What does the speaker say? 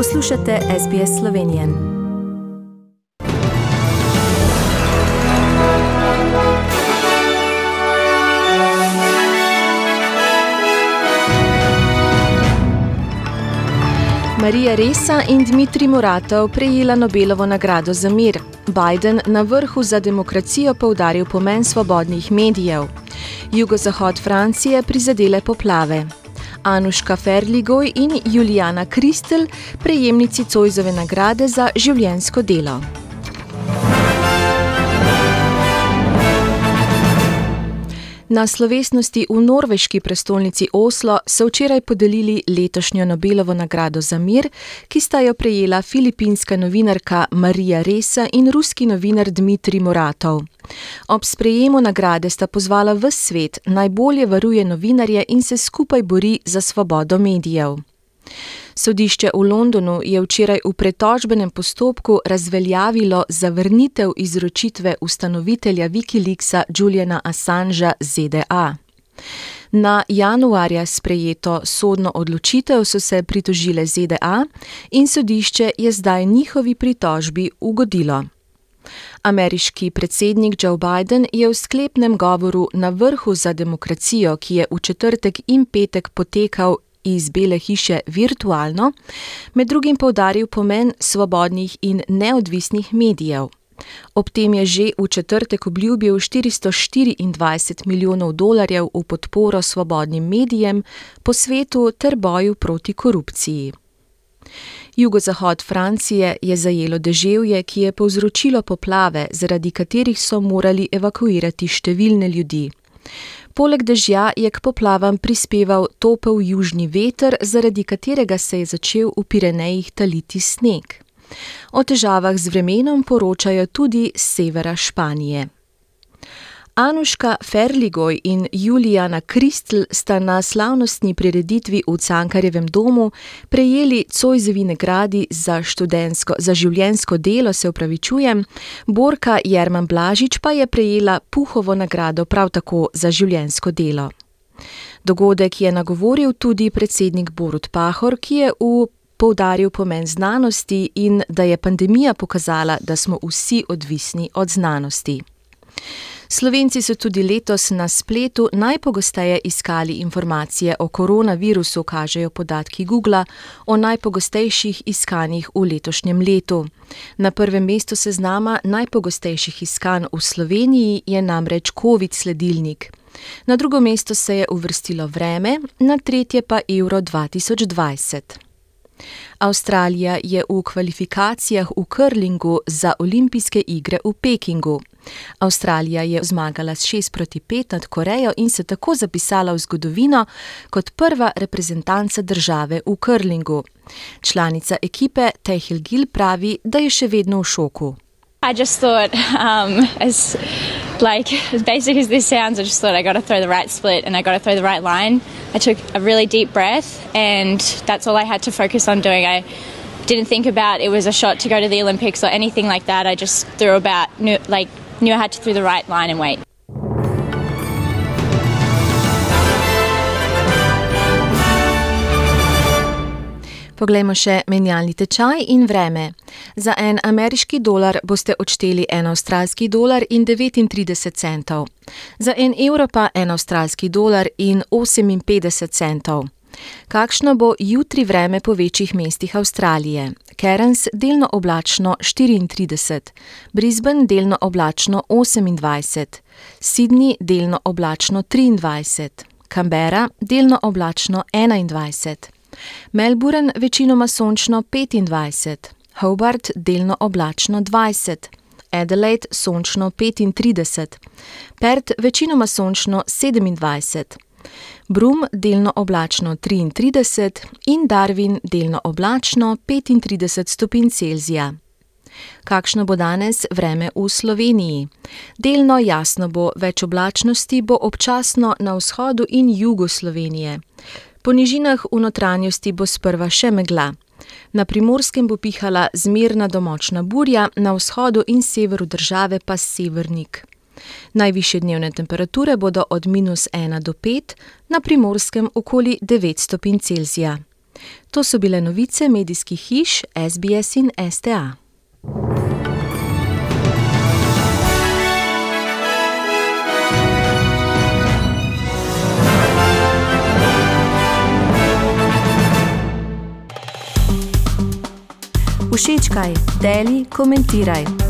Poslušate SBS Slovenijo. Marija Resa in Dmitrij Muratov prejela Nobelovo nagrado za mir. Biden na vrhu za demokracijo poudaril pomen svobodnih medijev. Jugozahod Francije prizadele poplave. Anuška Ferligoj in Julijana Kristel, prejemnici Cojzove nagrade za življensko delo. Na slovesnosti v norveški prestolnici Oslo so včeraj podelili letošnjo Nobelovo nagrado za mir, ki sta jo prejela filipinska novinarka Marija Resa in ruski novinar Dmitrij Moratov. Ob sprejemu nagrade sta pozvala v svet najbolje varuje novinarje in se skupaj bori za svobodo medijev. Sodišče v Londonu je včeraj v pretožbenem postopku razveljavilo zavrnitev izročitve ustanovitelja Wikileaksa Juliana Assangea ZDA. Na januarja sprejeto sodno odločitev so se pritožile ZDA in sodišče je zdaj njihovi pritožbi ugodilo. Ameriški predsednik Joe Biden je v sklepnem govoru na vrhu za demokracijo, ki je v četrtek in petek potekal iz Bele hiše virtualno, med drugim povdaril pomen svobodnih in neodvisnih medijev. Ob tem je že v četrtek obljubil 424 milijonov dolarjev v podporo svobodnim medijem po svetu ter boju proti korupciji. Jugozahod Francije je zajelo deževje, ki je povzročilo poplave, zaradi katerih so morali evakuirati številne ljudi. Poleg dežja je k poplavam prispeval topel južni veter, zaradi katerega se je začel v Pirenejih taliti sneg. O težavah z vremenom poročajo tudi z severa Španije. Anuška Ferligoj in Julijana Kristl sta na slavnostni prireditvi v Cankarjevem domu prejeli Cojzevi nagradi za, za življensko delo, se upravičujem, Borka Jerman Blažič pa je prejela Puhovo nagrado prav tako za življensko delo. Dogodek je nagovoril tudi predsednik Borut Pahor, ki je v poudaril pomen znanosti in da je pandemija pokazala, da smo vsi odvisni od znanosti. Slovenci so tudi letos na spletu najpogosteje iskali informacije o koronavirusu, kažejo podatki Google o najpogostejših iskanjih v letošnjem letu. Na prvem mestu seznama najpogostejših iskanj v Sloveniji je namreč COVID sledilnik. Na drugo mesto se je uvrstilo vreme, na tretje pa Euro 2020. Avstralija je v kvalifikacijah v krlingu za olimpijske igre v Pekingu. Avstralija je zmagala s 6 proti 5 nad Korejo in se tako zapisala v zgodovino kot prva reprezentanca države v krlingu. Članica ekipe Tehil Gil pravi, da je še vedno v šoku. I just thought, um, as like as basic as this sounds, I just thought I got to throw the right split and I got to throw the right line. I took a really deep breath, and that's all I had to focus on doing. I didn't think about it was a shot to go to the Olympics or anything like that. I just threw about like knew I had to throw the right line and wait. Poglejmo še menjalni tečaj in vreme. Za en ameriški dolar boste odšteli en avstralski dolar in 39 centov, za en evro pa en avstralski dolar in 58 centov. Kakšno bo jutri vreme po večjih mestih Avstralije? Cairns delno oblačno 34, Brisbane delno oblačno 28, Sydney delno oblačno 23, Canberra delno oblačno 21. Melbourne večinoma sončno 25, Hobart delno oblačno 20, Adelaide sončno 35, Perth večinoma sončno 27, Brum delno oblačno 33 in Darwin delno oblačno 35 stopinj Celzija. Kakšno bo danes vreme v Sloveniji? Delno jasno bo, več oblačnosti bo občasno na vzhodu in jugu Slovenije. Po nižinah v notranjosti bo sprva še megla. Na primorskem bo pihala zmerna domočna burja, na vzhodu in severu države pa severnik. Najviše dnevne temperature bodo od minus 1 do 5, na primorskem okoli 9 stopinj Celzija. To so bile novice medijskih hiš SBS in STA. Všečkaj, deli, komentiraj.